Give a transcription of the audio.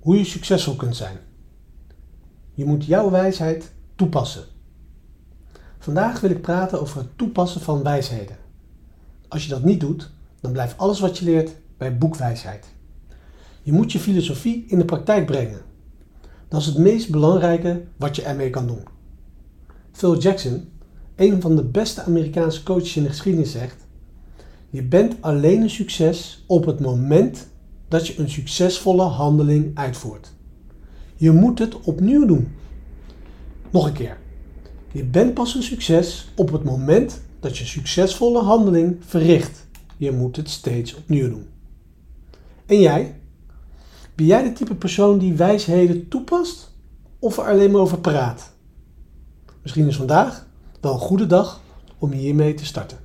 hoe je succesvol kunt zijn. Je moet jouw wijsheid toepassen. Vandaag wil ik praten over het toepassen van wijsheden. Als je dat niet doet, dan blijft alles wat je leert bij boekwijsheid. Je moet je filosofie in de praktijk brengen. Dat is het meest belangrijke wat je ermee kan doen. Phil Jackson, een van de beste Amerikaanse coaches in de geschiedenis, zegt: Je bent alleen een succes op het moment dat je een succesvolle handeling uitvoert. Je moet het opnieuw doen. Nog een keer. Je bent pas een succes op het moment dat je succesvolle handeling verricht. Je moet het steeds opnieuw doen. En jij? Ben jij de type persoon die wijsheden toepast of er alleen maar over praat? Misschien is vandaag wel een goede dag om hiermee te starten.